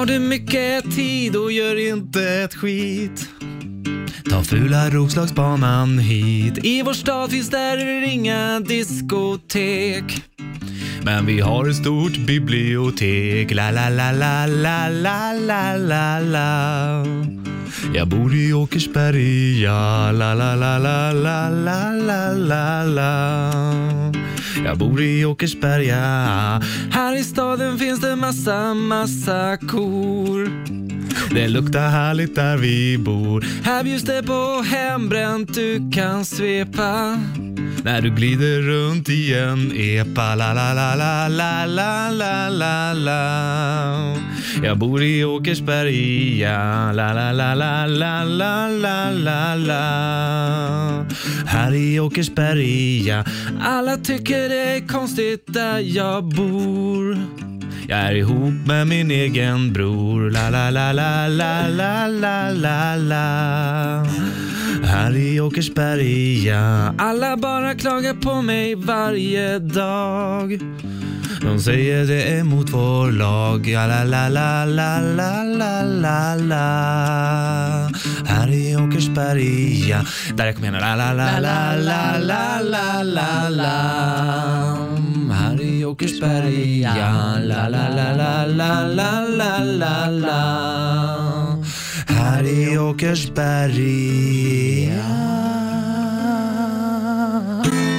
Har du mycket tid och gör inte ett skit Ta fula Roslagsbanan hit. I vår stad finns där inga diskotek. Men vi har ett stort bibliotek. La, la, la, la, la, la, la, la, la. Jag bor i Åkersberga. La, la, la, la, la, la, la, la, la. Jag bor i Åkersberga. Här i staden finns det massa, massa kor. Det luktar härligt där vi bor. Här bjuds det på hembränt du kan svepa. När du glider runt i en epa. La, la, la, la, la, la, la, la, la. Jag bor i Åkersberga. La, la, la, la, la, la, la, la, la. Här i Åkersberga. Alla tycker det är konstigt där jag bor. Jag är ihop med min egen bror. La, la, la, la, la, la, la, la, la. Här i Åkersberga. Alla bara klagar på mig varje dag. De säger det är mot vår lag. Ja, la, la, la, la, la, la, la, la. Här i Åkersberga. Där jag kom igen. La, la, la, la, la, la, la, la, la. Åkersberga. La, la, la, la, la, la, la, la, la. Här i Åkersberga.